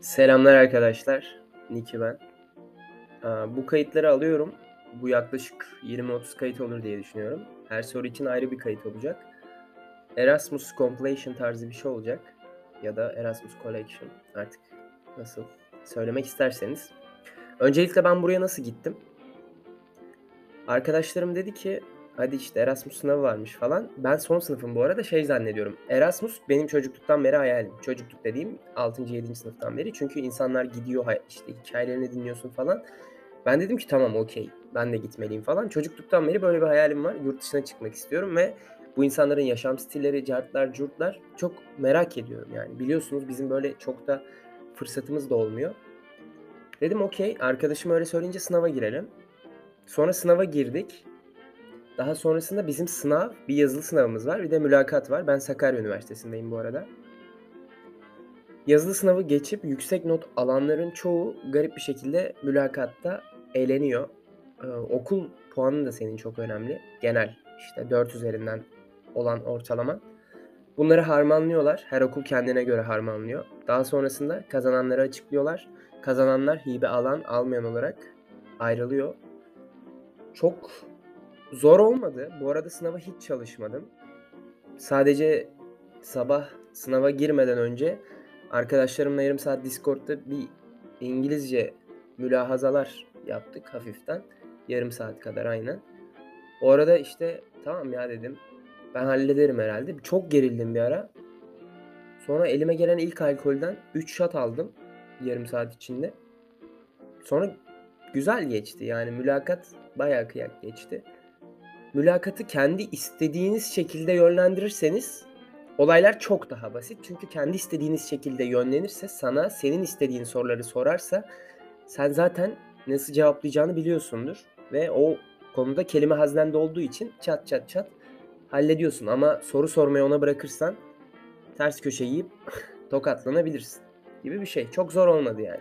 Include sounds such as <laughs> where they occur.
Selamlar arkadaşlar. Niki ben. Bu kayıtları alıyorum. Bu yaklaşık 20-30 kayıt olur diye düşünüyorum. Her soru için ayrı bir kayıt olacak. Erasmus Completion tarzı bir şey olacak. Ya da Erasmus Collection artık nasıl söylemek isterseniz. Öncelikle ben buraya nasıl gittim? Arkadaşlarım dedi ki hadi işte Erasmus sınavı varmış falan. Ben son sınıfım bu arada şey zannediyorum. Erasmus benim çocukluktan beri hayalim. Çocukluk dediğim 6. 7. sınıftan beri. Çünkü insanlar gidiyor işte hikayelerini dinliyorsun falan. Ben dedim ki tamam okey ben de gitmeliyim falan. Çocukluktan beri böyle bir hayalim var. Yurt dışına çıkmak istiyorum ve bu insanların yaşam stilleri, cartlar, curtlar çok merak ediyorum yani. Biliyorsunuz bizim böyle çok da fırsatımız da olmuyor. Dedim okey arkadaşım öyle söyleyince sınava girelim. Sonra sınava girdik. Daha sonrasında bizim sınav, bir yazılı sınavımız var, bir de mülakat var. Ben Sakarya Üniversitesi'ndeyim bu arada. Yazılı sınavı geçip yüksek not alanların çoğu garip bir şekilde mülakatta eğleniyor. Ee, okul puanı da senin çok önemli. Genel işte 4 üzerinden olan ortalaman. Bunları harmanlıyorlar. Her okul kendine göre harmanlıyor. Daha sonrasında kazananları açıklıyorlar. Kazananlar hibe alan almayan olarak ayrılıyor. Çok zor olmadı. Bu arada sınava hiç çalışmadım. Sadece sabah sınava girmeden önce arkadaşlarımla yarım saat Discord'da bir İngilizce mülahazalar yaptık hafiften. Yarım saat kadar aynen. O arada işte tamam ya dedim. Ben hallederim herhalde. Çok gerildim bir ara. Sonra elime gelen ilk alkolden 3 shot aldım yarım saat içinde. Sonra güzel geçti. Yani mülakat bayağı kıyak geçti. Mülakatı kendi istediğiniz şekilde yönlendirirseniz olaylar çok daha basit. Çünkü kendi istediğiniz şekilde yönlenirse sana senin istediğin soruları sorarsa sen zaten nasıl cevaplayacağını biliyorsundur. Ve o konuda kelime haznende olduğu için çat çat çat hallediyorsun. Ama soru sormayı ona bırakırsan ters köşe yiyip <laughs> tokatlanabilirsin gibi bir şey. Çok zor olmadı yani.